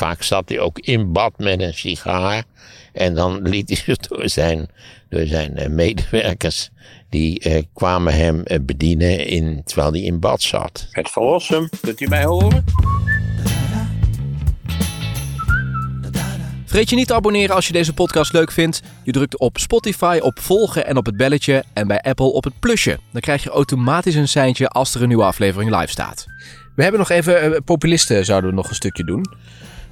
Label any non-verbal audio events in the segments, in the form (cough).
vaak zat hij ook in bad met een sigaar. En dan liet hij (laughs) zich door zijn, door zijn eh, medewerkers. Die eh, kwamen hem eh, bedienen in, terwijl hij in bad zat. Het verlossen, kunt u mij horen? Vergeet je niet te abonneren als je deze podcast leuk vindt. Je drukt op Spotify op volgen en op het belletje en bij Apple op het plusje. Dan krijg je automatisch een seintje als er een nieuwe aflevering live staat. We hebben nog even populisten zouden we nog een stukje doen.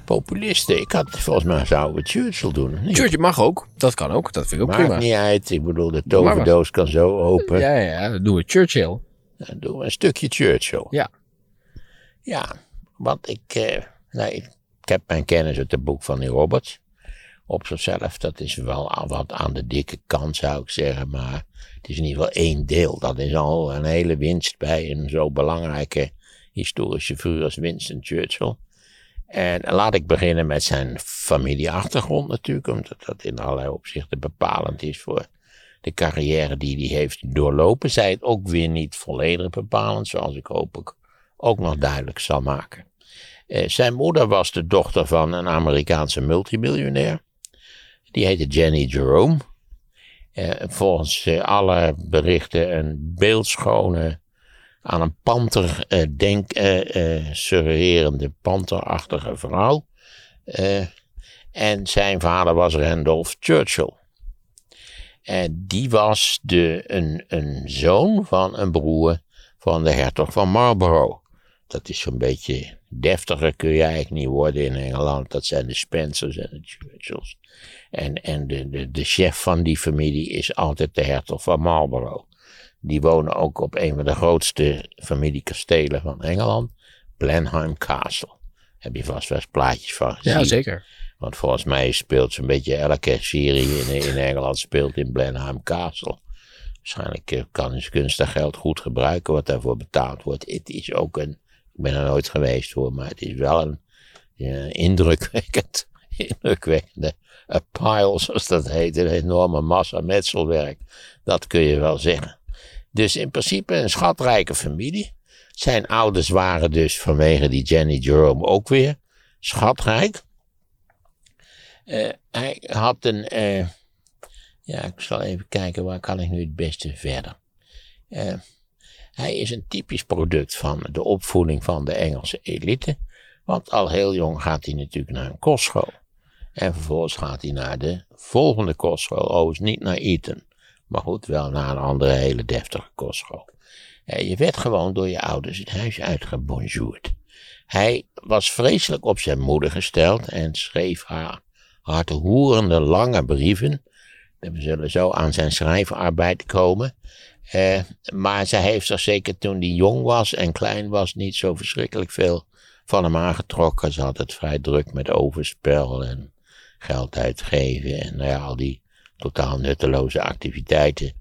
Populisten, ik had volgens mij zouden we Churchill doen. Churchill mag ook. Dat kan ook. Dat vind ik ook Maakt prima. niet uit. Ik bedoel, de toverdoos kan zo open. Ja, ja, dan doen we Churchill. Dan doen we een stukje Churchill. Ja. Ja, want ik, eh, nee, ik heb mijn kennis uit het boek van die Roberts. Op zichzelf, dat is wel wat aan de dikke kant zou ik zeggen. Maar het is in ieder geval één deel. Dat is al een hele winst bij een zo belangrijke historische figuur als Winston Churchill. En laat ik beginnen met zijn familieachtergrond natuurlijk. Omdat dat in allerlei opzichten bepalend is voor de carrière die hij heeft doorlopen. Zij het ook weer niet volledig bepalend, zoals ik hopelijk ook nog duidelijk zal maken. Eh, zijn moeder was de dochter van een Amerikaanse multimiljonair. Die heette Jenny Jerome. Eh, volgens eh, alle berichten een beeldschone, aan een panter eh, denk, eh, eh, suggererende panterachtige vrouw. En zijn vader was Randolph Churchill. En die was de, een, een zoon van een broer van de hertog van Marlborough. Dat is zo'n beetje deftiger kun je eigenlijk niet worden in Engeland. Dat zijn de Spencers en de Churchills. En, en de, de, de chef van die familie is altijd de hertog van Marlborough. Die wonen ook op een van de grootste familiekastelen van Engeland. Blenheim Castle. Heb je vast wel eens plaatjes van gezien. Ja, zeker. Want volgens mij speelt zo'n beetje elke serie in, in Engeland speelt in Blenheim Castle. Waarschijnlijk eh, kan ze kunstig geld goed gebruiken wat daarvoor betaald wordt. Het is ook een, ik ben er nooit geweest hoor, maar het is wel een ja, indrukwekkend, (laughs) indrukwekkende a pile zoals dat heet. Een enorme massa metselwerk. Dat kun je wel zeggen. Dus in principe een schatrijke familie. Zijn ouders waren dus vanwege die Jenny Jerome ook weer schatrijk. Eh, hij had een. eh, ja, ik zal even kijken waar kan ik nu het beste verder. Eh, hij is een typisch product van de opvoeding van de Engelse elite. Want al heel jong gaat hij natuurlijk naar een kostschool. En vervolgens gaat hij naar de volgende kostschool. Overigens niet naar Eton. Maar goed, wel naar een andere hele deftige kostschool. Je werd gewoon door je ouders het huis uitgebonjourd. Hij was vreselijk op zijn moeder gesteld en schreef haar hartehoerende lange brieven. We zullen zo aan zijn schrijfarbeid komen. Eh, maar zij heeft er zeker toen hij jong was en klein was niet zo verschrikkelijk veel van hem aangetrokken. Ze had het vrij druk met overspel en geld uitgeven en nou ja, al die totaal nutteloze activiteiten.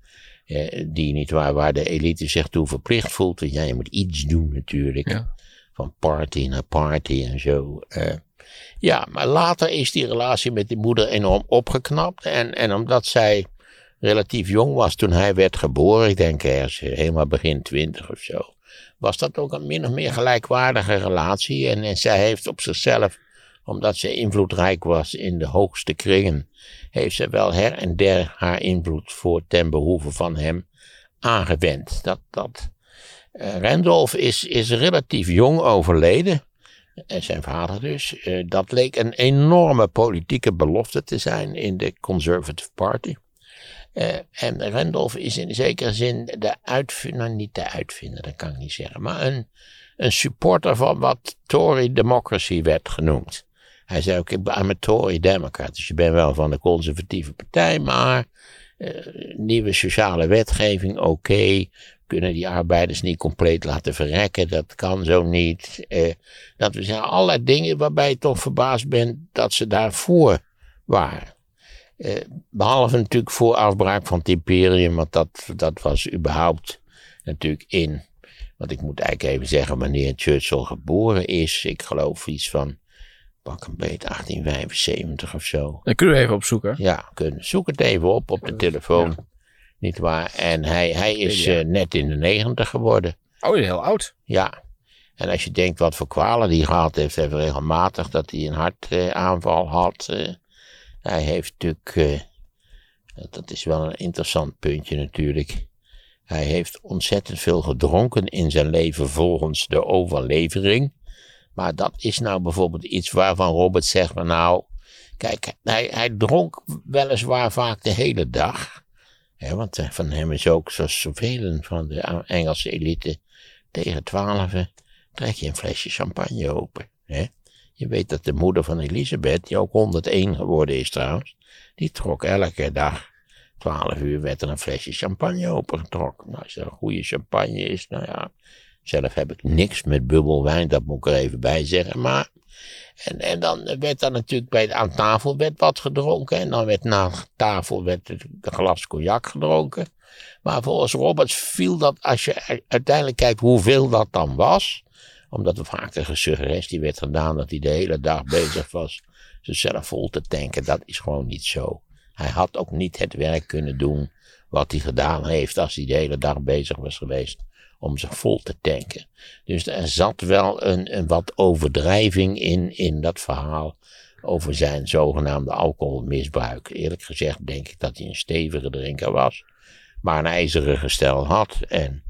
Eh, die niet waar, waar de elite zich toe verplicht voelt. Want ja, je moet iets doen natuurlijk. Ja. Van party naar party en zo. eh. ja, maar later is die relatie met die moeder enorm opgeknapt. En, en omdat zij relatief jong was toen hij werd geboren, ik denk ergens helemaal begin twintig of zo, was dat ook een min of meer gelijkwaardige relatie. En, en zij heeft op zichzelf, omdat ze invloedrijk was in de hoogste kringen, heeft ze wel her en der haar invloed voor ten behoeve van hem aangewend. Dat, dat, eh, Randolph is, is relatief jong overleden. En zijn vader dus. Eh, dat leek een enorme politieke belofte te zijn in de Conservative Party. Eh, en Randolph is in zekere zin de uitvinder, nou niet de uitvinder, dat kan ik niet zeggen, maar een, een supporter van wat Tory democracy werd genoemd. Hij zei ook, ik ben een Tory democrat, dus je bent wel van de conservatieve partij, maar eh, nieuwe sociale wetgeving, oké, kunnen die arbeiders niet compleet laten verrekken, dat kan zo niet. Eh, dat zeggen, allerlei dingen waarbij je toch verbaasd bent dat ze daarvoor waren. Eh, behalve natuurlijk voor afbraak van het imperium, want dat, dat was überhaupt natuurlijk in. Want ik moet eigenlijk even zeggen wanneer Churchill geboren is. Ik geloof iets van pak een beet 1875 of zo. Dat kunnen we even opzoeken. Ja, kunnen. zoek het even op op de telefoon. Niet waar? En hij, hij is eh, net in de negentig geworden. Oh, heel oud. Ja. En als je denkt wat voor kwalen die gehad heeft, heeft regelmatig dat hij een hartaanval had. Uh, hij heeft natuurlijk, uh, dat is wel een interessant puntje natuurlijk. Hij heeft ontzettend veel gedronken in zijn leven volgens de overlevering. Maar dat is nou bijvoorbeeld iets waarvan Robert zegt, maar nou, kijk, hij, hij dronk weliswaar vaak de hele dag. Hè, want eh, van hem is ook, zoals zoveel van de Engelse elite, tegen twaalf trek je een flesje champagne open. Hè? Je weet dat de moeder van Elisabeth, die ook 101 geworden is trouwens, die trok elke dag 12 uur werd er een flesje champagne opengetrokken. Nou, als er een goede champagne is, nou ja, zelf heb ik niks met bubbelwijn, dat moet ik er even bij zeggen, maar... En, en dan werd er natuurlijk bij, aan tafel werd wat gedronken. En dan werd na tafel werd een glas cognac gedronken. Maar volgens Roberts viel dat, als je uiteindelijk kijkt hoeveel dat dan was, omdat er vaak de suggestie werd gedaan dat hij de hele dag bezig was zichzelf vol te tanken. Dat is gewoon niet zo. Hij had ook niet het werk kunnen doen wat hij gedaan heeft als hij de hele dag bezig was geweest om zich vol te tanken. Dus er zat wel een, een wat overdrijving in, in dat verhaal over zijn zogenaamde alcoholmisbruik. Eerlijk gezegd denk ik dat hij een stevige drinker was, maar een ijzeren gestel had en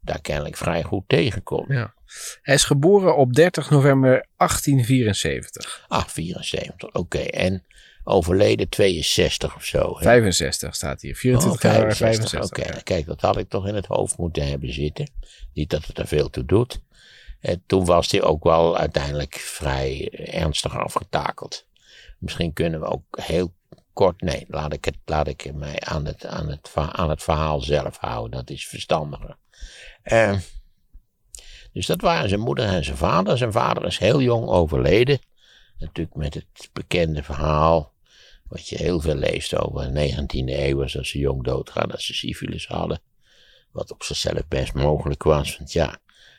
daar kennelijk vrij goed tegenkomt. Ja. Hij is geboren op 30 november 1874. Ah, 74, oké. En overleden 62 of zo. Hè? 65 staat hier. 24 oh, 65, 65. Oké, kijk, dat had ik toch in het hoofd moeten hebben zitten. Niet dat het er veel toe doet. En toen was hij ook wel uiteindelijk vrij ernstig afgetakeld. Misschien kunnen we ook heel kort, nee, laat ik, het, laat ik mij aan het, aan, het, aan het verhaal zelf houden. Dat is verstandiger. Uh, dus dat waren zijn moeder en zijn vader. Zijn vader is heel jong overleden. Natuurlijk met het bekende verhaal, wat je heel veel leest over de 19e eeuw, als ze jong doodgaan, dat ze syfilis hadden. Wat op zichzelf best mogelijk was, want ja,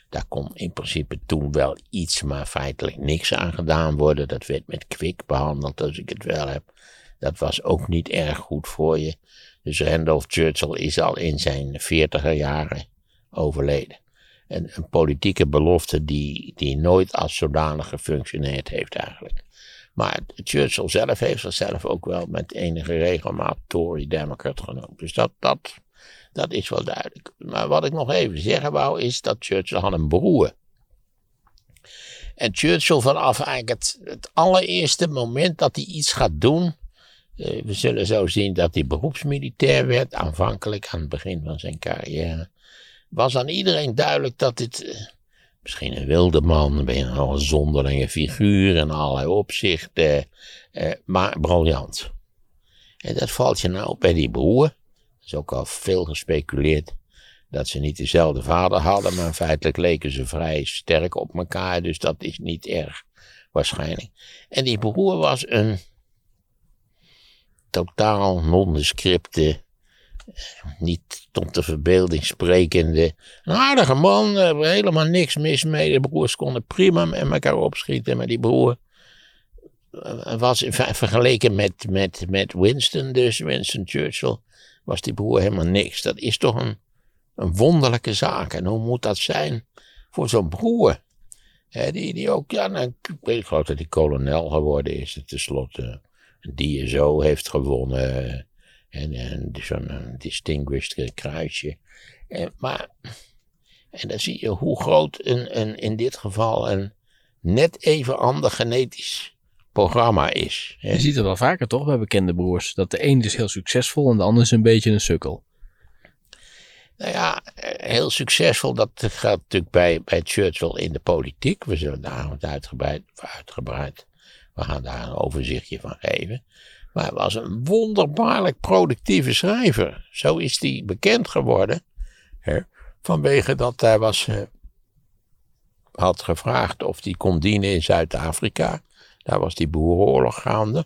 daar kon in principe toen wel iets, maar feitelijk niks aan gedaan worden. Dat werd met kwik behandeld, als ik het wel heb. Dat was ook niet erg goed voor je. Dus Randolph Churchill is al in zijn veertiger jaren overleden. En een politieke belofte die, die nooit als zodanig gefunctioneerd heeft eigenlijk. Maar Churchill zelf heeft zichzelf ook wel met enige regelmaat Tory-Democrat genoemd. Dus dat, dat, dat is wel duidelijk. Maar wat ik nog even zeggen wou is dat Churchill had een broer. En Churchill vanaf eigenlijk het, allereerste moment dat hij iets gaat doen. Eh, we zullen zo zien dat hij beroepsmilitair werd, aanvankelijk aan het begin van zijn carrière was aan iedereen duidelijk dat dit misschien een wilde man, ben een zonderlinge figuur in allerlei opzichten, eh, maar briljant. En dat valt je nou bij die broer. Er is ook al veel gespeculeerd dat ze niet dezelfde vader hadden, maar feitelijk leken ze vrij sterk op elkaar, dus dat is niet erg waarschijnlijk. En die broer was een totaal nondescripte niet tot de verbeelding sprekende. Een aardige man, was helemaal niks mis mee. De broers konden prima met elkaar opschieten. Maar die broer eh, was vergeleken met, met, met Winston, dus Winston Churchill, was die broer helemaal niks. Dat is toch een, een wonderlijke zaak. En hoe moet dat zijn voor zo'n broer? die, die ook, ja, nou, ik geloof dat hij kolonel geworden is. Tenslotte een DSO heeft gewonnen. En, en zo'n eh, distinguished kruisje. En, maar, en dan zie je hoe groot een, een, in dit geval een net even ander genetisch programma is. Hè? Je ziet het wel vaker toch bij bekende broers. Dat de een is heel succesvol en de ander is een beetje een sukkel. Nou ja, eh, heel succesvol, dat gaat natuurlijk bij, bij Churchill in de politiek. We zullen daar uitgebreid, uitgebreid, we gaan daar een overzichtje van geven. Maar hij was een wonderbaarlijk productieve schrijver. Zo is hij bekend geworden. Hè, vanwege dat hij was, uh, had gevraagd of hij kon dienen in Zuid-Afrika. Daar was die boerenoorlog gaande.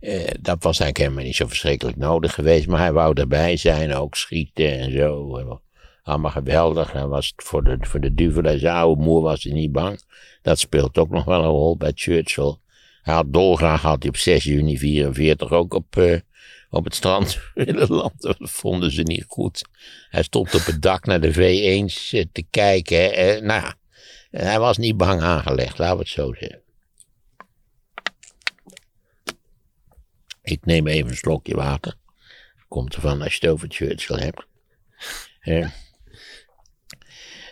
Uh, dat was eigenlijk helemaal niet zo verschrikkelijk nodig geweest. Maar hij wou erbij zijn, ook schieten en zo. Allemaal geweldig. Hij was voor de, voor de duvel en zijn oude moer was hij niet bang. Dat speelt ook nog wel een rol bij Churchill. Hij had dolgraag hij op 6 juni 44 ook op, uh, op het strand (laughs) willen landen. Dat vonden ze niet goed. Hij stond op het dak naar de V1's te kijken. Uh, nou hij was niet bang aangelegd, laten we het zo zeggen. Ik neem even een slokje water. Komt ervan als je het over Churchill hebt. Eh,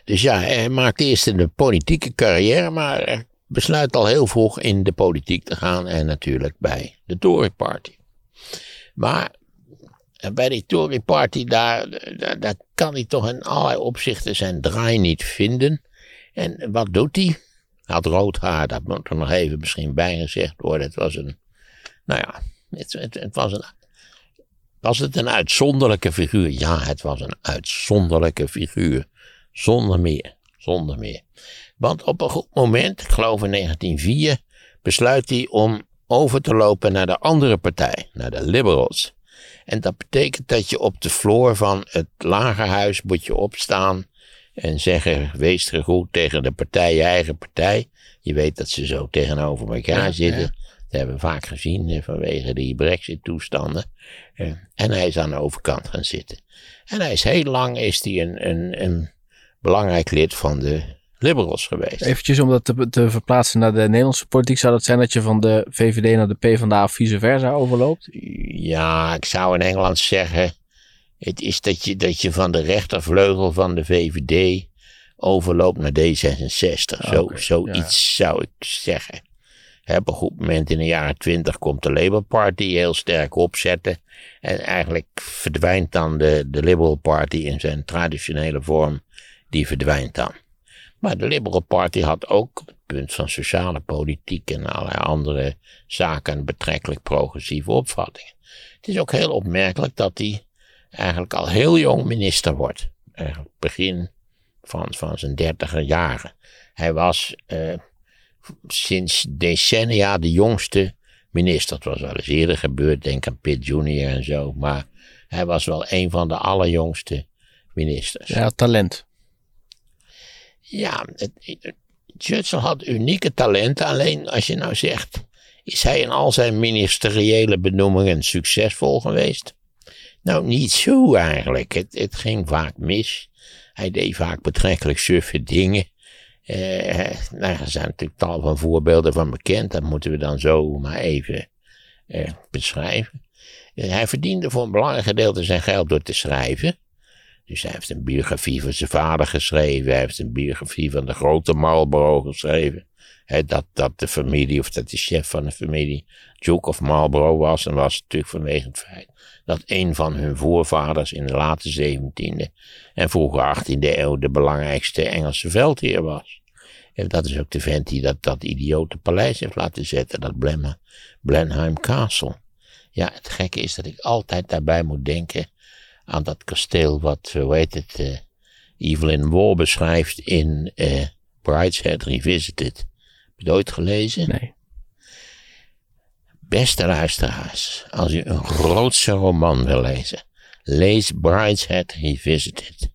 dus ja, hij maakt eerst een politieke carrière, maar besluit al heel vroeg in de politiek te gaan en natuurlijk bij de Tory Party. Maar bij die Tory Party, daar, kan hij toch in allerlei opzichten zijn draai niet vinden. En wat doet hij? Had rood haar, dat moet er nog even misschien bij gezegd worden. Het was een, nou ja, het, het was een was het een uitzonderlijke figuur? Ja, het was een uitzonderlijke figuur. Zonder meer, zonder meer. Want op een goed moment, ik geloof in 1904, besluit hij om over te lopen naar de andere partij, naar de Liberals. En dat betekent dat je op de vloer van het lagerhuis moet je opstaan en zeggen, wees goed tegen de partij, je eigen partij. Je weet dat ze zo tegenover elkaar zitten. Dat hebben we vaak gezien vanwege die brexit-toestanden. En hij is aan de overkant gaan zitten. En hij is heel lang is hij een, een, een belangrijk lid van de Liberals geweest. Eventjes om dat te, te, verplaatsen naar de Nederlandse politiek. Zou dat zijn dat je van de VVD naar de PvdA of vice versa overloopt? Ja, ik zou in Engeland zeggen... Het is dat je, dat je van de rechtervleugel van de VVD overloopt naar D66. Zo, zoiets zou ik zeggen. Op een goed moment in de jaren twintig komt de Labour Party heel sterk opzetten. En eigenlijk verdwijnt dan de, de Liberal Party in zijn traditionele vorm. Die verdwijnt dan. Maar de Liberal Party had ook het punt van sociale politiek en allerlei andere zaken betrekkelijk progressieve opvattingen. Het is ook heel opmerkelijk dat hij eigenlijk al heel jong minister wordt. Eigenlijk begin van, van zijn dertiger jaren. Hij was uh, sinds decennia de jongste minister. Dat was wel eens eerder gebeurd, denk aan Pitt Jr. en zo. Maar hij was wel een van de allerjongste ministers. Ja, talent. Ja, Churchill had unieke talenten. Alleen als je nou zegt, is hij in al zijn ministeriële benoemingen succesvol geweest? Nou, niet zo eigenlijk. Het, het ging vaak mis. Hij deed vaak betrekkelijk suffe dingen. Eh, nou, er zijn natuurlijk tal van voorbeelden van bekend. Dat moeten we dan zo maar even eh, beschrijven. Eh, hij verdiende voor een belangrijk gedeelte zijn geld door te schrijven. Dus hij heeft een biografie van zijn vader geschreven. Hij heeft een biografie van de grote Marlborough geschreven. dat, dat de familie, of dat de chef van de familie, Duke of Marlborough was. En was natuurlijk vanwege het feit dat een van hun voorvaders in de late 17e en vroege 18e eeuw de belangrijkste Engelse veldheer was. En dat is ook de vent die dat, dat idiote paleis heeft laten zetten, dat Blenheim Castle. Ja, het gekke is dat ik altijd daarbij moet denken aan dat kasteel wat, hoe heet het, uh, Evelyn Waugh beschrijft in uh, Brideshead Revisited. Heb je het ooit gelezen? Nee. Beste luisteraars, als u een grootse roman wil lezen, lees Brideshead Revisited.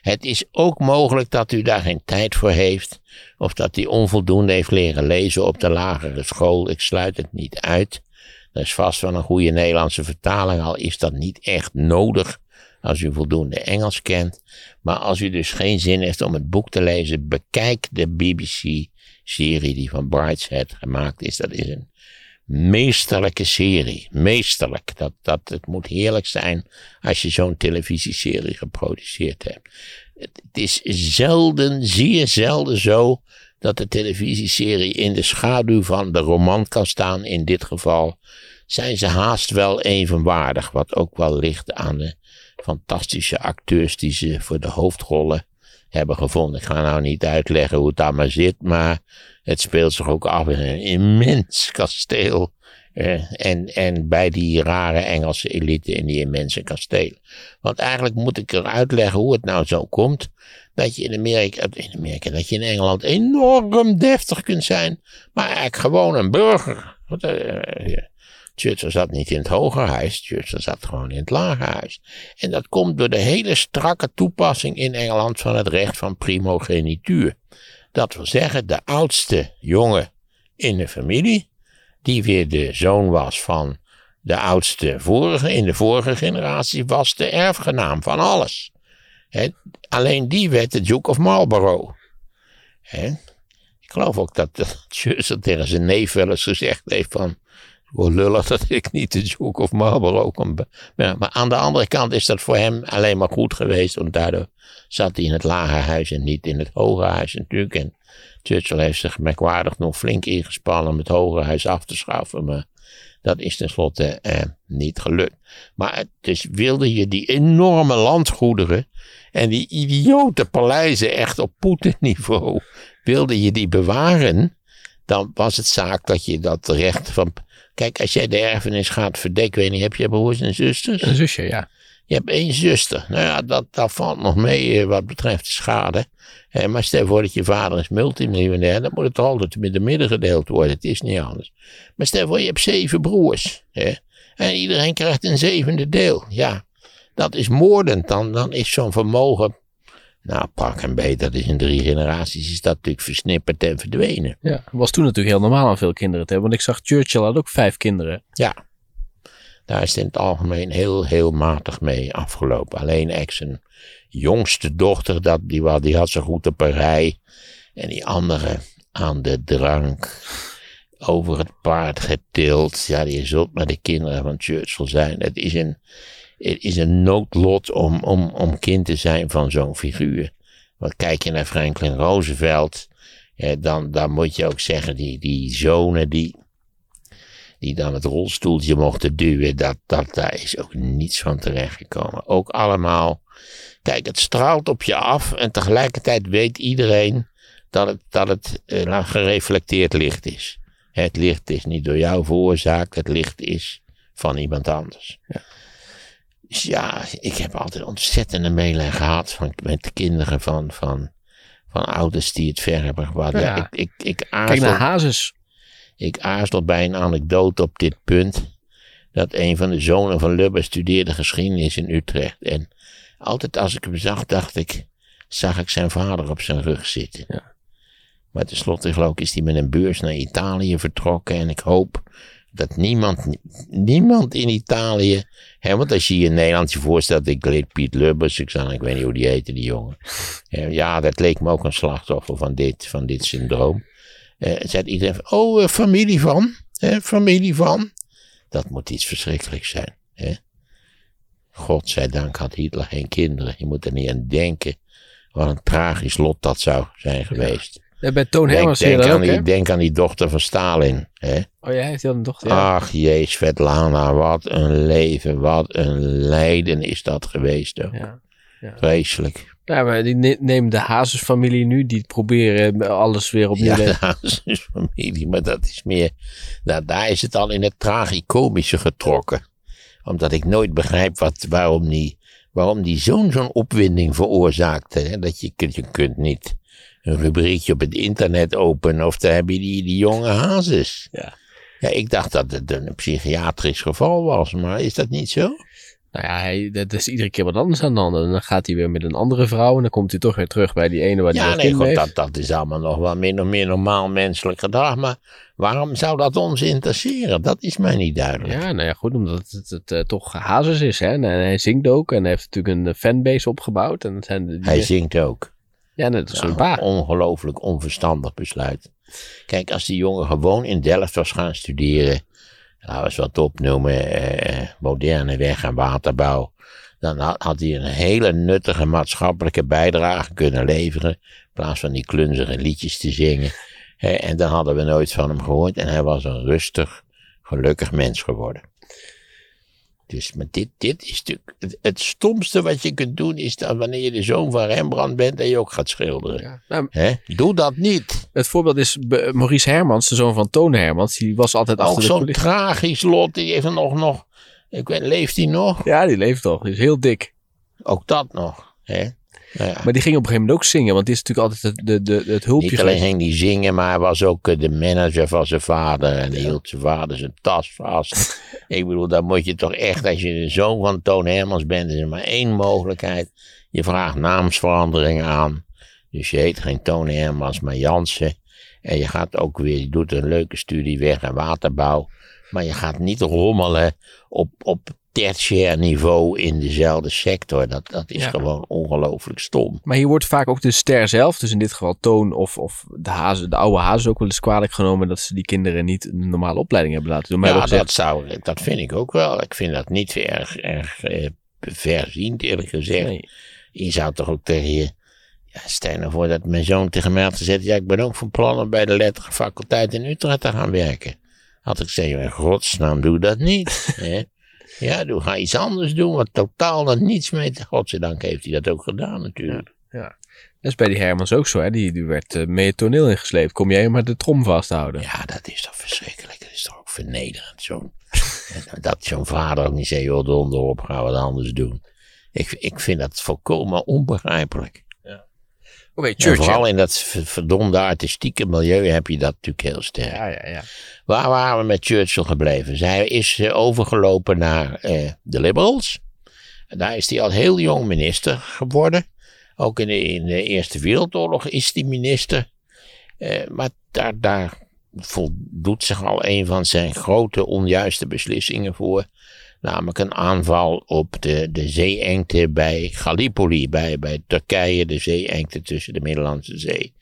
Het is ook mogelijk dat u daar geen tijd voor heeft, of dat u onvoldoende heeft leren lezen op de lagere school. Ik sluit het niet uit. Dat is vast wel een goede Nederlandse vertaling, al is dat niet echt nodig als u voldoende Engels kent. Maar als u dus geen zin heeft om het boek te lezen, bekijk de BBC-serie die van Brideshead gemaakt is. Dat is een meesterlijke serie. Meesterlijk. Dat, dat, het moet heerlijk zijn als je zo'n televisieserie geproduceerd hebt. Het, is zelden, zeer zelden zo dat de televisieserie in de schaduw van de roman kan staan. In dit geval zijn ze haast wel evenwaardig. Wat ook wel ligt aan de fantastische acteurs die ze voor de hoofdrollen hebben gevonden. Ik ga nou niet uitleggen hoe het daar maar zit, maar het speelt zich ook af in een immens kasteel. Eh, en, en bij die rare Engelse elite in die immense kastelen. Want eigenlijk moet ik er uitleggen hoe het nou zo komt. Dat je in Amerika, in Amerika, dat je in Engeland enorm deftig kunt zijn. Maar eigenlijk gewoon een burger. Uh, Churchill zat niet in het hogerhuis, Churchill zat gewoon in het lagerhuis. En dat komt door de hele strakke toepassing in Engeland van het recht van primogenituur. Dat wil zeggen, de oudste jongen in de familie, die weer de zoon was van de oudste vorige, in de vorige generatie, was de erfgenaam van alles. alleen die werd de Duke of Marlborough. Ik geloof ook dat, dat (laughs) Churchill tegen zijn neef wel eens gezegd heeft van... Hoe lullig dat ik niet de Duke of Marlborough be- Ja, maar aan de andere kant is dat voor hem alleen maar goed geweest. Want daardoor zat hij in het lage huis en niet in het hoge huis natuurlijk. En Churchill heeft zich merkwaardig nog flink ingespannen om het hoge huis af te schaffen. Maar dat is tenslotte eh, niet gelukt. Maar dus wilde je die enorme landgoederen en die idiote paleizen echt op Poetin-niveau, wilde je die bewaren, dan was het zaak dat je dat recht van. Kijk, als jij de erfenis gaat verdekken, weet niet, heb je broers en zusters? Een zusje, ja. Je hebt één zuster. Nou ja, dat, dat valt nog mee eh, wat betreft de schade. Eh, maar stel voor dat je vader is multimiljonair, dan moet het altijd met de midden gedeeld worden. Het is niet anders. Maar stel voor je hebt zeven broers. En iedereen krijgt een zevende deel. Ja, dat is moordend. Dan, dan is zo'n vermogen. Nou, pak en beet, dat is in drie generaties, is dat natuurlijk versnipperd en verdwenen. Ja, was toen natuurlijk heel normaal om veel kinderen te hebben. Want ik zag Churchill had ook vijf kinderen. Ja, daar is het in het algemeen heel, heel matig mee afgelopen. Alleen ex zijn jongste dochter, dat, die, die had zo goed op een rij. En die andere aan de drank, over het paard getild. Ja, die zult maar de kinderen van Churchill zijn. Het is een, het is een noodlot om, om, om kind te zijn van zo'n figuur. Want kijk je naar Franklin Roosevelt, ja, dan, dan moet je ook zeggen, die, die zonen die, die dan het rolstoeltje mochten duwen, dat, dat, daar is ook niets van terechtgekomen. Ook allemaal, kijk, het straalt op je af en tegelijkertijd weet iedereen dat het, dat het eh, nou, gereflecteerd licht is. Het licht is niet door jou veroorzaakt, het licht is van iemand anders. Dus ja, ik heb altijd ontzettende meelij gehad van, met de kinderen van, van, van ouders die het ver hebben gebracht. Ja. Ja. ik, ik, ik Kijk aarzel- naar Hazes. ik aarzel bij een anekdote op dit punt. Dat een van de zonen van Lubbe studeerde geschiedenis in Utrecht. En altijd als ik hem zag, dacht ik, zag ik zijn vader op zijn rug zitten. Ja. Maar tenslotte geloof ik is hij met een beurs naar Italië vertrokken. En ik hoop dat niemand, niemand in Italië, hè, want als je je in Nederland je voorstelt, ik leed Piet Lubbers, ik, zag, ik weet niet hoe die heette, die jongen. Ja, dat leek me ook een slachtoffer van dit, van dit syndroom. Eh, zei iedereen van, oh, eh, familie van, hè, familie van. Dat moet iets verschrikkelijks zijn. Hè? Godzijdank had Hitler geen kinderen. Je moet er niet aan denken. Wat een tragisch lot dat zou zijn geweest. Ja, bij Toon Denk, Hermans denk, dat aan ook, die, denk aan die dochter van Stalin. Hè? Oh ja, heeft hij al een dochter? Ja. Ach jee, Svetlana, wat een leven, wat een lijden is dat geweest. Hoor. Ja. Vreselijk. Ja, maar die ne- nemen de Hazes-familie nu, die proberen alles weer opnieuw Ja, (laughs) de Hazes-familie, maar dat is meer... Nou, daar is het al in het tragicomische getrokken. Omdat ik nooit begrijp wat, waarom die, waarom die zo'n zo'n opwinding veroorzaakte. Hè? Dat je, je kunt niet een rubriekje op het internet openen of daar heb je die, die jonge Hazes. Ja. Ja, ik dacht dat het een psychiatrisch geval was, maar is dat niet zo? Nou ja, hij, dat is iedere keer wat anders aan de hand. En dan gaat hij weer met een andere vrouw. En dan komt hij toch weer terug bij die ene waar hij Ja, nee, goed, dat, dat is allemaal nog wel min of meer normaal menselijk gedrag. Maar waarom zou dat ons interesseren? Dat is mij niet duidelijk. Ja, nou ja, goed, omdat het, het, het, eh, toch Hazes is. Hè? En hij zingt ook. En hij heeft natuurlijk een fanbase opgebouwd. En dat zijn die- Hij zingt ook. Ja, zijn Ja, pa. ongelooflijk onverstandig besluit. Kijk, als die jongen gewoon in Delft was gaan studeren, laten we eens wat opnoemen, eh, moderne weg- en waterbouw, dan had, had hij een hele nuttige maatschappelijke bijdrage kunnen leveren, in plaats van die klunzige liedjes te zingen. En dan hadden we nooit van hem gehoord en hij was een rustig, gelukkig mens geworden. Dus, maar dit, dit is natuurlijk, het, het stomste wat je kunt doen is dat wanneer je de zoon van Rembrandt bent en je ook gaat schilderen. Ja. Nou, Hè? Doe dat niet. het voorbeeld is Maurice Hermans, de zoon van Toon Hermans. Die was altijd Ook achter de zo'n tragisch lot. Die heeft nog, nog. Ik weet, leeft hij nog? Ja, die leeft toch. Die is heel dik. Ook dat nog. Hè? Nou ja, Maar die ging op een gegeven moment ook zingen. Want die is natuurlijk altijd het, de, de, het hulpje niet alleen ging hij zingen, maar hij was ook eh, de manager van zijn vader. En die hield zijn vader zijn tas vast. (laughs) ik bedoel, dan moet je toch echt, als je de zoon van Toon Hermans bent, is er maar één mogelijkheid. Je vraagt naamsverandering aan. Dus je heet geen Toon Hermans, maar Jansen. En je gaat ook weer, je doet een leuke studie weg en waterbouw. Maar je gaat niet rommelen op, op tertiair niveau in dezelfde sector. Dat, dat is gewoon ongelooflijk stom. Maar hier wordt vaak ook de ster zelf, dus in dit geval Toon of, of de, hazen, de oude hazen ook wel eens kwalijk genomen dat ze die kinderen niet een normale opleiding hebben laten doen. Maar ja, dat, zou, dat vind ik ook wel. Ik vind dat niet erg, erg eh, verziend, eerlijk gezegd. Nee. Je zou toch ook tegen je. Ja, stel nou voor dat mijn zoon tegen mij had gezegd: Ja, ik ben ook van plan om bij de letterlijke faculteit in Utrecht te gaan werken. Had ik gezegd: In godsnaam, doe dat niet. (laughs) hè? Ja, doe, ga iets anders doen, wat totaal dan niets mee te. Godzijdank heeft hij dat ook gedaan, natuurlijk. Ja. ja. Dat is bij die Hermans ook zo, hè? Die, die werd uh, mee het toneel ingesleept. Kom jij maar de trom vasthouden? Ja, dat is toch verschrikkelijk. Dat is toch ook vernederend. Zo'n, (laughs) dat zo'n vader ook niet zei, joh, donder op, gaan we het anders doen. Ik, ik vind dat volkomen onbegrijpelijk. Oké, okay, Vooral in dat verdomde artistieke milieu heb je dat natuurlijk heel sterk. Ja, ja, ja. Waar waren we met Churchill gebleven? Zij is uh, overgelopen naar uh, de Liberals. En daar is hij al heel jong minister geworden. Ook in de, in de Eerste Wereldoorlog is hij minister. Uh, maar daar, daar voldoet zich al een van zijn grote onjuiste beslissingen voor. Namelijk een aanval op de, de zeeengte bij Gallipoli, bij, bij Turkije, de zeeengte tussen de Middellandse Zee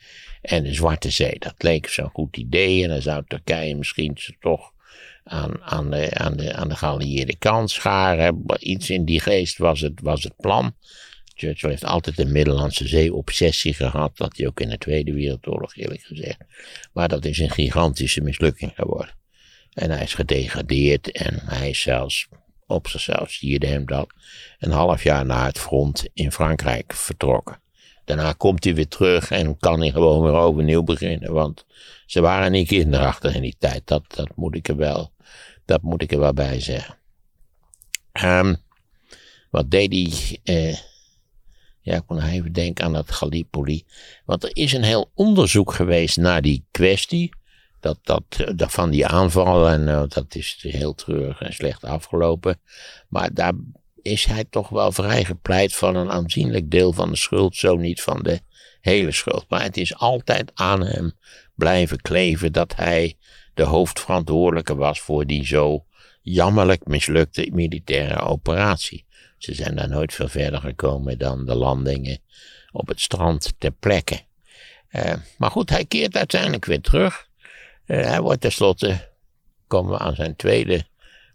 en de Zwarte Zee. Dat leek zo'n goed idee en dan zou Turkije misschien toch aan, aan, de, aan, de, aan de geallieerde kant scharen. Iets in die geest was het, was het plan. Churchill heeft altijd een Middellandse Zee-obsessie gehad. Dat hij ook in de Tweede Wereldoorlog, eerlijk gezegd. Maar dat is een gigantische mislukking geworden. En hij is gedegradeerd en hij is zelfs, op zichzelf stierde hem dat, een half jaar na het front in Frankrijk vertrokken. Daarna komt hij weer terug en kan hij gewoon weer overnieuw beginnen. Want ze waren niet kinderachtig in die tijd. Dat, dat, moet, ik er wel, dat moet ik er wel bij zeggen. Um, wat deed hij? Uh, ja, ik kon even denken aan dat Gallipoli. Want er is een heel onderzoek geweest naar die kwestie. Dat, dat, dat van die aanval. En uh, dat is heel treurig en slecht afgelopen. Maar daar is hij toch wel vrijgepleit van een aanzienlijk deel van de schuld, zo niet van de hele schuld. Maar het is altijd aan hem blijven kleven dat hij de hoofdverantwoordelijke was voor die zo jammerlijk mislukte militaire operatie. Ze zijn daar nooit veel verder gekomen dan de landingen op het strand ter plekke. Uh, maar goed, hij keert uiteindelijk weer terug. Uh, hij wordt tenslotte, komen we aan zijn tweede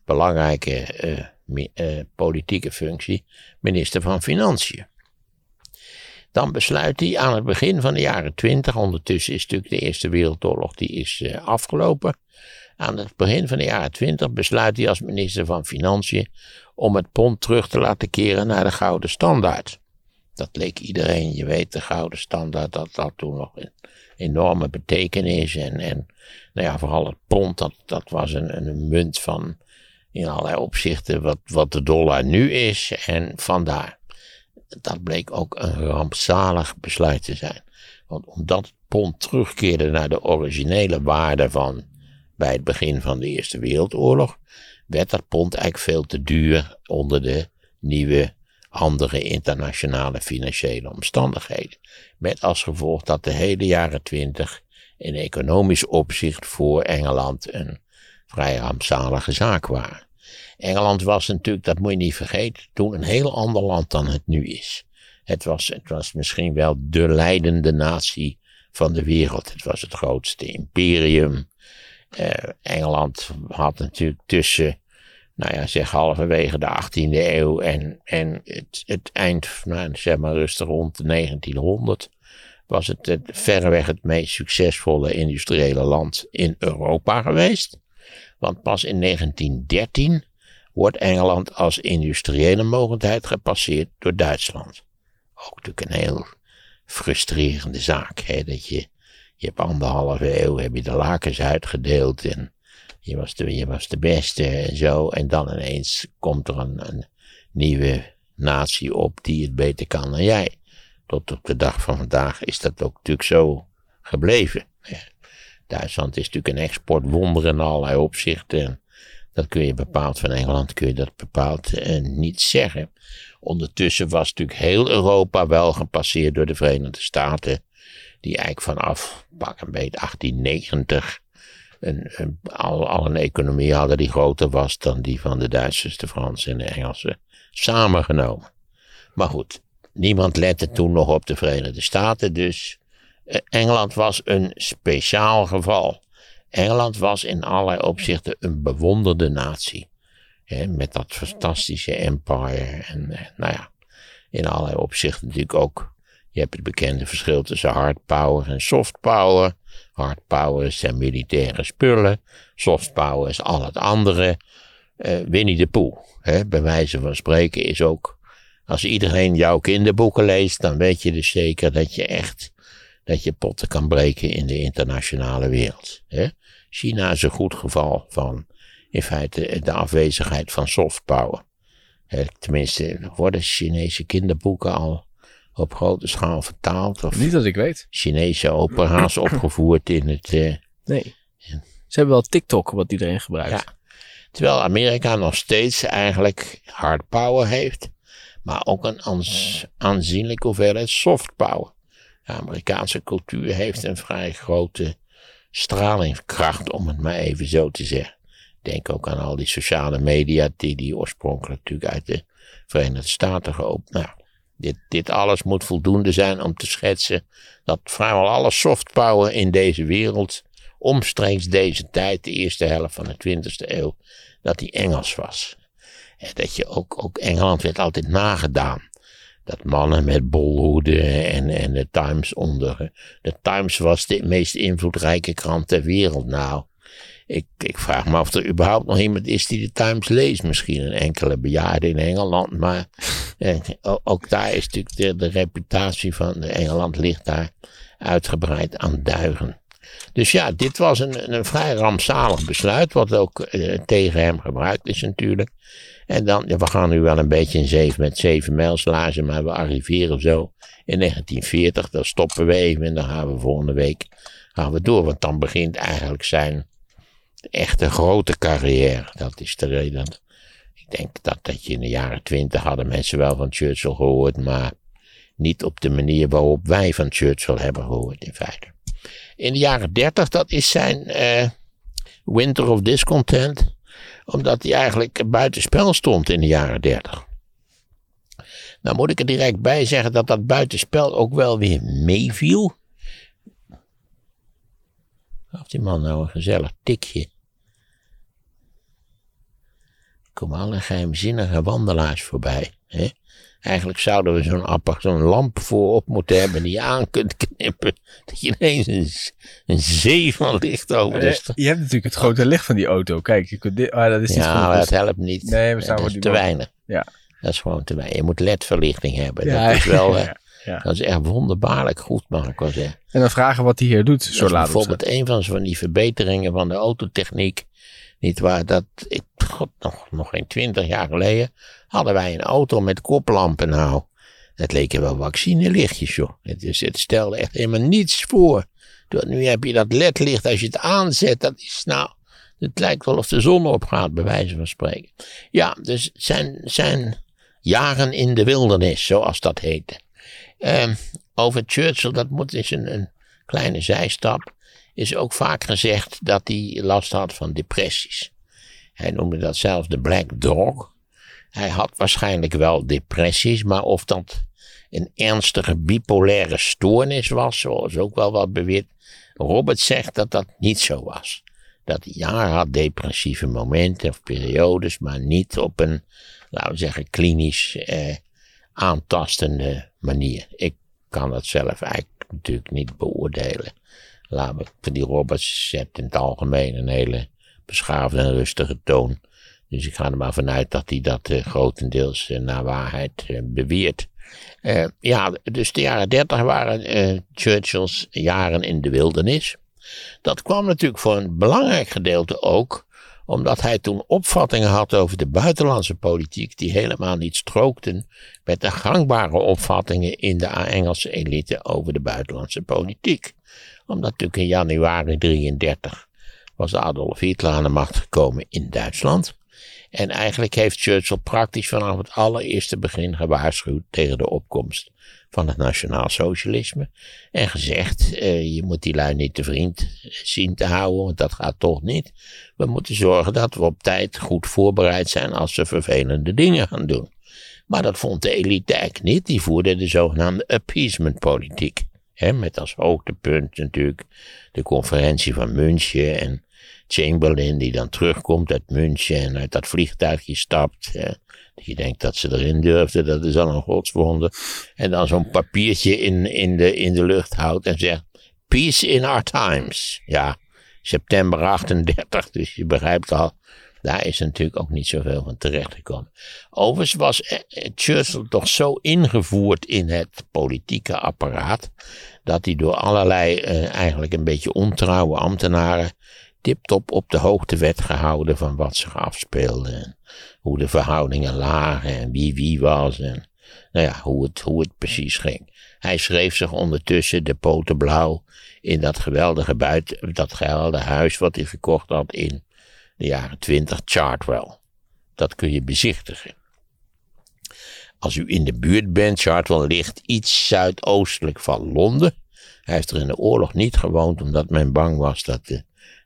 belangrijke uh, uh, politieke functie, minister van Financiën. Dan besluit hij aan het begin van de jaren twintig, ondertussen is natuurlijk de Eerste Wereldoorlog die is afgelopen. Aan het begin van de jaren twintig besluit hij als minister van Financiën om het pond terug te laten keren naar de gouden standaard. Dat leek iedereen, je weet, de gouden standaard, dat had toen nog enorme betekenis. En, en nou ja, vooral het pond, dat, dat was een, een munt van in allerlei opzichten wat, wat de dollar nu is. En vandaar. Dat bleek ook een rampzalig besluit te zijn. Want omdat het pond terugkeerde naar de originele waarde van bij het begin van de Eerste Wereldoorlog, werd dat pond eigenlijk veel te duur onder de nieuwe andere internationale financiële omstandigheden. Met als gevolg dat de hele jaren twintig in economisch opzicht voor Engeland een vrij rampzalige zaak waren. Engeland was natuurlijk, dat moet je niet vergeten, toen een heel ander land dan het nu is. Het was, het was misschien wel de leidende natie van de wereld. Het was het grootste imperium. Uh, Engeland had natuurlijk tussen, nou ja, zeg halverwege de 18e eeuw en, en het, het eind, nou, zeg maar rustig rond de 1900, was het, het verreweg het meest succesvolle industriële land in Europa geweest. Want pas in 1913 wordt Engeland als industriële mogendheid gepasseerd door Duitsland. Ook natuurlijk een heel frustrerende zaak. Hè? Dat je, je hebt anderhalve eeuw heb je de lakens uitgedeeld en je was, de, je was de beste en zo. En dan ineens komt er een, een nieuwe natie op die het beter kan dan jij. Tot op de dag van vandaag is dat ook natuurlijk zo gebleven. Duitsland is natuurlijk een exportwonder in allerlei opzichten. Dat kun je bepaald van Engeland, kun je dat bepaald eh, niet zeggen. Ondertussen was natuurlijk heel Europa wel gepasseerd door de Verenigde Staten. Die eigenlijk vanaf, pak een beetje 1890, een, al, al een economie hadden die groter was dan die van de Duitsers, de Fransen en de Engelsen samengenomen. Maar goed, niemand lette toen nog op de Verenigde Staten, dus eh, Engeland was een speciaal geval. Engeland was in allerlei opzichten een bewonderde natie. met dat fantastische empire. En eh, nou ja, in allerlei opzichten natuurlijk ook. Je hebt het bekende verschil tussen hard power en soft power. Hard power zijn militaire spullen. Soft power is al het andere. Uh, Winnie de hè, bij wijze van spreken, is ook. Als iedereen jouw kinderboeken leest, dan weet je dus zeker dat je echt. dat je potten kan breken in de internationale wereld. Hè. China is een goed geval van. in feite de afwezigheid van soft power. Tenminste, worden Chinese kinderboeken al op grote schaal vertaald? Of Niet dat ik weet. Chinese opera's opgevoerd in het. Uh, nee. Ze hebben wel TikTok, wat iedereen gebruikt. Ja. Terwijl Amerika nog steeds eigenlijk hard power heeft, maar ook een aanzienlijke hoeveelheid soft power. De Amerikaanse cultuur heeft een vrij grote stralingskracht, om het maar even zo te zeggen. Denk ook aan al die sociale media die, die oorspronkelijk natuurlijk uit de Verenigde Staten geopend. Nou, dit, dit alles moet voldoende zijn om te schetsen dat vrijwel alle soft power in deze wereld omstreeks deze tijd, de eerste helft van de 20e eeuw, dat die Engels was. En dat je ook, ook Engeland werd altijd nagedaan. Dat mannen met bolhoeden en, en de Times onder. De Times was de meest invloedrijke krant ter wereld. Nou, ik, ik vraag me of er überhaupt nog iemand is die de Times leest. Misschien een enkele bejaarde in Engeland. Maar (laughs) eh, ook daar is natuurlijk de, de reputatie van Engeland ligt daar uitgebreid aan duigen. Dus ja, dit was een, een vrij rampzalig besluit, wat ook eh, tegen hem gebruikt is natuurlijk. En dan, ja, we gaan nu wel een beetje in zeven met zeven mijlslagen, maar we arriveren zo in 1940. Dan stoppen we even en dan gaan we volgende week gaan we door. Want dan begint eigenlijk zijn echte grote carrière. Dat is de reden. Ik denk dat, dat je in de jaren twintig hadden mensen wel van Churchill gehoord, maar niet op de manier waarop wij van Churchill hebben gehoord in feite. In de jaren dertig, dat is zijn uh, Winter of Discontent, omdat hij eigenlijk buitenspel stond in de jaren dertig. Nou moet ik er direct bij zeggen dat dat buitenspel ook wel weer meeviel. Gaf die man nou een gezellig tikje. Komen alle geheimzinnige wandelaars voorbij. Hè? Eigenlijk zouden we zo'n zo'n lamp voorop moeten hebben die je aan kunt knippen. Dat je ineens een, een zee van licht over de stad. Je hebt natuurlijk het grote licht van die auto. Kijk, je kunt dit, ah, dat is ja, maar dat helpt niet. Nee, we staan dat is te weinig. Ja. Dat is gewoon te weinig. Je moet ledverlichting hebben. Ja, dat is wel... (laughs) ja. Ja. Dat is echt wonderbaarlijk goed, mag ik wel zeggen. En dan vragen wat hij hier doet, zo laat Bijvoorbeeld een van, van die verbeteringen van de autotechniek. Niet waar, dat, ik, god, nog, nog geen twintig jaar geleden hadden wij een auto met koplampen nou. Het leken wel vaccinelichtjes, joh. Het, is, het stelde echt helemaal niets voor. Nu heb je dat ledlicht, als je het aanzet, dat is nou, het lijkt wel of de zon opgaat, bij wijze van spreken. Ja, dus zijn, zijn jaren in de wildernis, zoals dat heette. Uh, over Churchill, dat moet is een, een kleine zijstap, is ook vaak gezegd dat hij last had van depressies. Hij noemde dat zelfs de Black Dog. Hij had waarschijnlijk wel depressies, maar of dat een ernstige bipolaire stoornis was, zoals ook wel wat beweerd. Robert zegt dat dat niet zo was. Dat hij had depressieve momenten of periodes, maar niet op een, laten we zeggen, klinisch eh, aantastende manier. Ik kan dat zelf eigenlijk natuurlijk niet beoordelen. Die Robert zet in het algemeen een hele beschaafde en rustige toon. Dus ik ga er maar vanuit dat hij dat uh, grotendeels uh, naar waarheid uh, beweert. ja, dus de jaren dertig waren Churchill's jaren in de wildernis. Dat kwam natuurlijk voor een belangrijk gedeelte ook omdat hij toen opvattingen had over de buitenlandse politiek die helemaal niet strookten met de gangbare opvattingen in de Engelse elite over de buitenlandse politiek. Omdat natuurlijk in januari 33 was Adolf Hitler aan de macht gekomen in Duitsland. En eigenlijk heeft Churchill praktisch vanaf het allereerste begin gewaarschuwd tegen de opkomst van het nationaal socialisme. En gezegd, eh, je moet die lui niet te vriend zien te houden, want dat gaat toch niet. We moeten zorgen dat we op tijd goed voorbereid zijn als ze vervelende dingen gaan doen. Maar dat vond de elite eigenlijk niet. Die voerde de zogenaamde appeasement politiek. Met als hoogtepunt natuurlijk de conferentie van München en Chamberlain die dan terugkomt uit München en uit dat vliegtuigje stapt. Hè, dat je denkt dat ze erin durfde, dat is al een godswonder. En dan zo'n papiertje in, in, de, in de lucht houdt en zegt, peace in our times. Ja, september 38, dus je begrijpt al, daar is natuurlijk ook niet zoveel van terechtgekomen. Overigens was eh, eh, Churchill toch zo ingevoerd in het politieke apparaat, dat hij door allerlei eh, eigenlijk een beetje ontrouwe ambtenaren tiptop op de hoogte werd gehouden van wat zich afspeelde. En hoe de verhoudingen lagen en wie wie was en nou ja, hoe het, hoe het precies ging. Hij schreef zich ondertussen de poten blauw in dat geweldige buiten, dat geweldige huis wat hij gekocht had in de jaren 20, Chartwell. Dat kun je bezichtigen. Als u in de buurt bent, Chartwell ligt iets zuidoostelijk van Londen. Hij heeft er in de oorlog niet gewoond, omdat men bang was dat de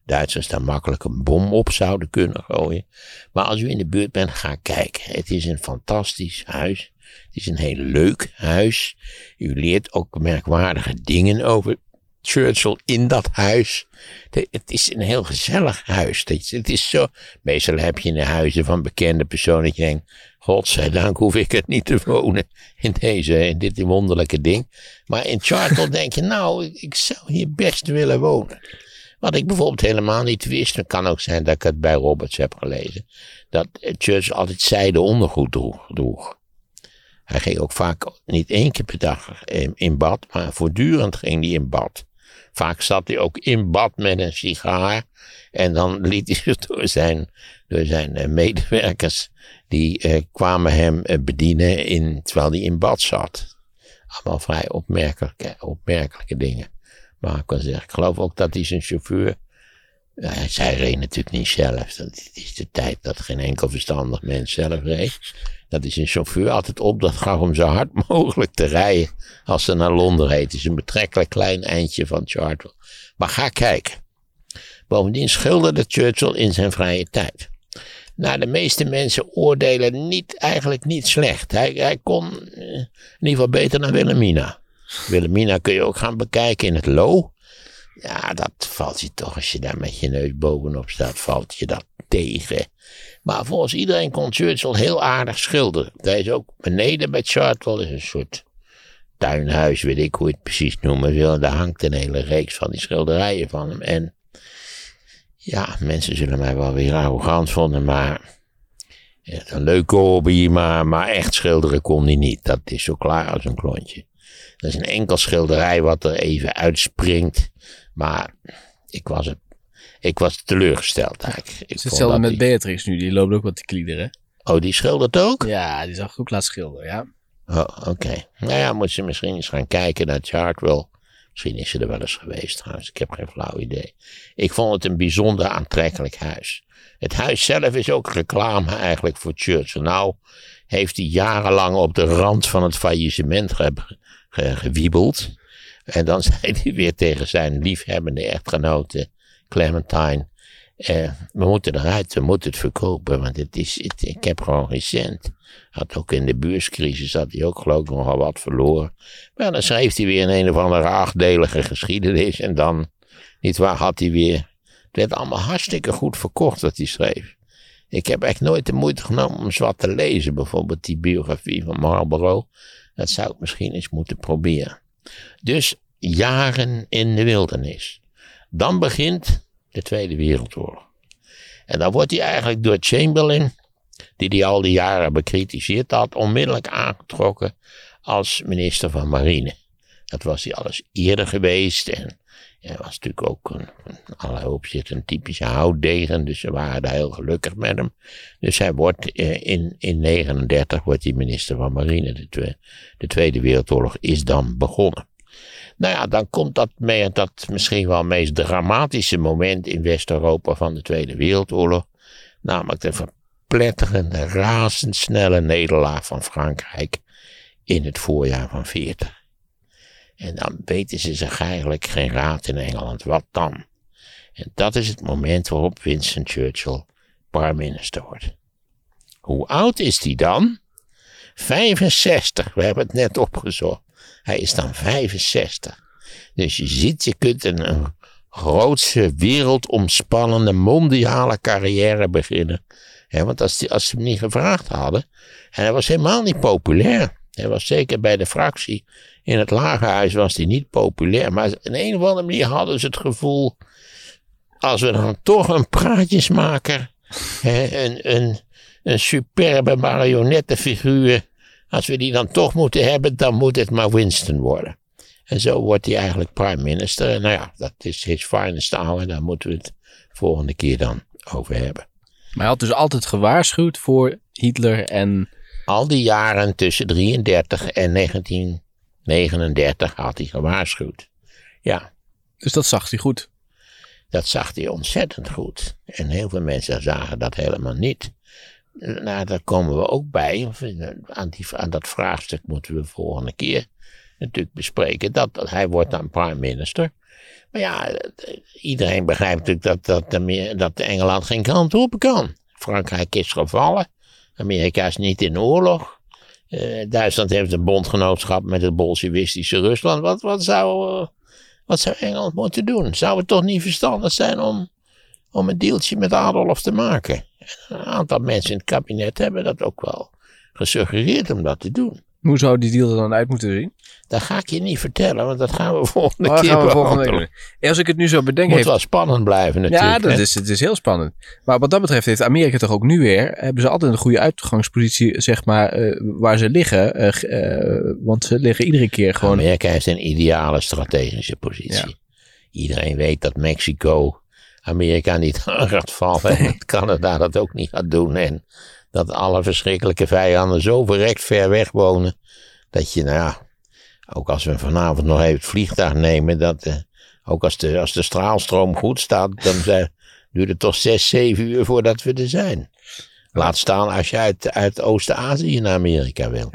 Duitsers daar makkelijk een bom op zouden kunnen gooien. Maar als u in de buurt bent, ga kijken. Het is een fantastisch huis. Het is een heel leuk huis. U leert ook merkwaardige dingen over Churchill in dat huis. Het is een heel gezellig huis. Het is zo. Meestal heb je in de huizen van bekende personen dat je denkt: Godzijdank hoef ik het niet te wonen in, deze, in dit wonderlijke ding. Maar in Chartle denk je: Nou, ik zou hier best willen wonen. Wat ik bijvoorbeeld helemaal niet wist, het kan ook zijn dat ik het bij Roberts heb gelezen, dat Churchill altijd zijde ondergoed droeg. Hij ging ook vaak niet één keer per dag in bad, maar voortdurend ging hij in bad. Vaak zat hij ook in bad met een sigaar. En dan liet hij (laughs) zich door zijn, door zijn eh, medewerkers. Die eh, kwamen hem eh, bedienen in, terwijl hij in bad zat. Allemaal vrij opmerkelijke, opmerkelijke dingen. Maar ik kan zeggen, ik geloof ook dat hij zijn chauffeur. Zij reed natuurlijk niet zelf. Dat is de tijd dat geen enkel verstandig mens zelf reed. Dat is een chauffeur altijd op dat gaf om zo hard (laughs) mogelijk te rijden als ze naar Londen reed. Het is een betrekkelijk klein eindje van Chartwell. Maar ga kijken. Bovendien schilderde Churchill in zijn vrije tijd. Nou, de meeste mensen oordelen niet, eigenlijk niet slecht. Hij, hij kon eh, in ieder geval beter dan Wilhelmina. Wilhelmina kun je ook gaan bekijken in het Lo. Ja, dat valt je toch, als je daar met je neus bovenop staat, valt je dat tegen. Maar volgens iedereen kon Churchill heel aardig schilderen. Hij is ook beneden bij Chartwell, is een soort tuinhuis, weet ik hoe je het precies noemen wil. Daar hangt een hele reeks van die schilderijen van hem. En ja, mensen zullen mij wel weer arrogant vonden, maar een leuke hobby, maar, maar echt schilderen kon hij niet. Dat is zo klaar als een klontje. Dat is een enkel schilderij wat er even uitspringt. Maar ik was, het, ik was teleurgesteld eigenlijk. Ik het is hetzelfde met die... Beatrix nu, die loopt ook wat te kliederen. Oh, die schildert ook? Ja, die zag ik ook laten schilderen, ja. Oh, oké. Nou ja, moet ze misschien eens gaan kijken naar Chartwell. Misschien is ze er wel eens geweest trouwens, ik heb geen flauw idee. Ik vond het een bijzonder aantrekkelijk huis. Het huis zelf is ook reclame eigenlijk voor Churchill. Nou heeft hij jarenlang op de rand van het faillissement gewiebeld. En dan (laughs) zei hij weer tegen zijn liefhebbende echtgenote Clementine. Eh, we moeten eruit, we moeten het verkopen, want het is, ik heb gewoon geen cent. Had ook in de beurscrisis had hij ook geloof ik nogal wat verloren. Maar dan schreef hij weer een een of andere achtdelige geschiedenis. En dan, niet waar, had hij weer. Het werd allemaal hartstikke goed verkocht wat hij schreef. Ik heb echt nooit de moeite genomen om eens wat te lezen. Bijvoorbeeld die biografie van Marlborough. Dat zou ik misschien eens moeten proberen. Dus jaren in de wildernis. Dan begint de Tweede Wereldoorlog. En dan wordt hij eigenlijk door Chamberlain, die hij al die jaren bekritiseerd had, onmiddellijk aangetrokken als minister van Marine. Dat was hij alles eerder geweest en hij was natuurlijk ook een, in allerlei opzichten een typische houtdegen, dus ze waren daar heel gelukkig met hem. Dus hij wordt eh, in, in 39 wordt minister van Marine. De, de Tweede Wereldoorlog is dan begonnen. Nou ja, dan komt dat, mee, dat misschien wel meest dramatische moment in West-Europa van de Tweede Wereldoorlog. Namelijk de verpletterende, razendsnelle nederlaag van Frankrijk in het voorjaar van 40. En dan weten ze zich eigenlijk geen raad in Engeland. Wat dan? En dat is het moment waarop Winston Churchill prime minister wordt. Hoe oud is hij dan? 65. We hebben het net opgezocht. Hij is dan 65. Dus je ziet, je kunt een, grootse, wereldomspannende, mondiale carrière beginnen. want als, die, als ze hem niet gevraagd hadden, en hij was helemaal niet populair. Hij was zeker bij de fractie in het lagerhuis was hij niet populair. Maar in een of andere manier hadden ze het gevoel, als we dan toch een praatjesmaker, een, een, een superbe marionettenfiguur als we die dan toch moeten hebben, dan moet het maar Winston worden. En zo wordt hij eigenlijk prime minister. En nou ja, dat is his finest hour. Daar moeten we het volgende keer dan over hebben. Maar hij had dus altijd gewaarschuwd voor Hitler en... Al die jaren tussen 33 en 1939 had hij gewaarschuwd. Ja. Dus dat zag hij goed? Dat zag hij ontzettend goed. En heel veel mensen zagen dat helemaal niet. Nou, daar komen we ook bij. Aan, die, aan dat vraagstuk moeten we volgende keer natuurlijk bespreken. Dat, dat hij wordt dan prime minister. Maar ja, iedereen begrijpt natuurlijk dat, dat, de, dat Engeland geen kant op kan. Frankrijk is gevallen. Amerika is niet in oorlog. Uh, Duitsland heeft een bondgenootschap met het bolsjewistische Rusland. Wat, wat, zou, uh, wat zou Engeland moeten doen? Zou het toch niet verstandig zijn om, om een deeltje met Adolf te maken? Een aantal mensen in het kabinet hebben dat ook wel gesuggereerd om dat te doen. Hoe zou die deal er dan uit moeten zien? Dat ga ik je niet vertellen, want dat gaan we (laughs) volgende oh, keer gaan we volgende keer. Als ik het nu zo bedenk... Het moet wel spannend blijven natuurlijk. Ja, dat is, het is heel spannend. Maar wat dat betreft heeft Amerika toch ook nu weer... hebben ze altijd een goede uitgangspositie, zeg maar, uh, waar ze liggen. Uh, want ze liggen iedere keer gewoon... Amerika heeft een ideale strategische positie. Ja. Iedereen weet dat Mexico Amerika niet (laughs) aan gaat vallen. En (laughs) dat Canada dat ook niet gaat doen. En dat alle verschrikkelijke vijanden zo verrekt ver weg wonen. Dat je, nou ja, ook als we vanavond nog even het vliegtuig nemen. Dat, uh, ook als de, als de straalstroom goed staat, dan (laughs) duurt het toch zes, zeven uur voordat we er zijn. Laat staan als je uit, uit Oost-Azië naar Amerika wil.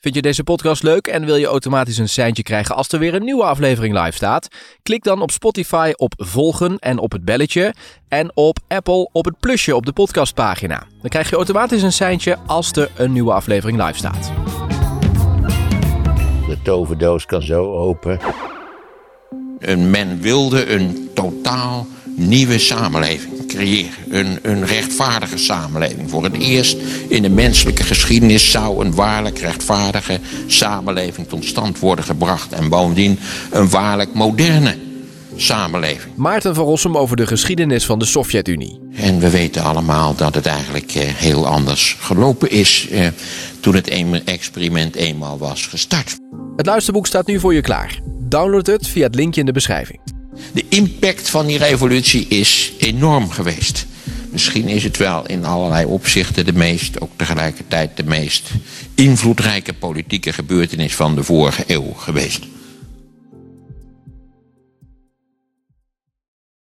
Vind je deze podcast leuk en wil je automatisch een seintje krijgen als er weer een nieuwe aflevering live staat? Klik dan op Spotify op volgen en op het belletje en op Apple op het plusje op de podcastpagina. Dan krijg je automatisch een seintje als er een nieuwe aflevering live staat. De toverdoos kan zo open. Men wilde een totaal nieuwe samenleving creëren. Een, een rechtvaardige samenleving. Voor het eerst in de menselijke geschiedenis zou een waarlijk rechtvaardige samenleving tot stand worden gebracht. En bovendien een waarlijk moderne samenleving. Maarten van Rossum over de geschiedenis van de Sovjet-Unie. En we weten allemaal dat het eigenlijk eh, heel anders gelopen is eh, toen het experiment eenmaal was gestart. Het luisterboek staat nu voor je klaar. Download het via het linkje in de beschrijving. De impact van die revolutie is enorm geweest. Misschien is het wel in allerlei opzichten de meest, ook tegelijkertijd de meest invloedrijke politieke gebeurtenis van de vorige eeuw geweest.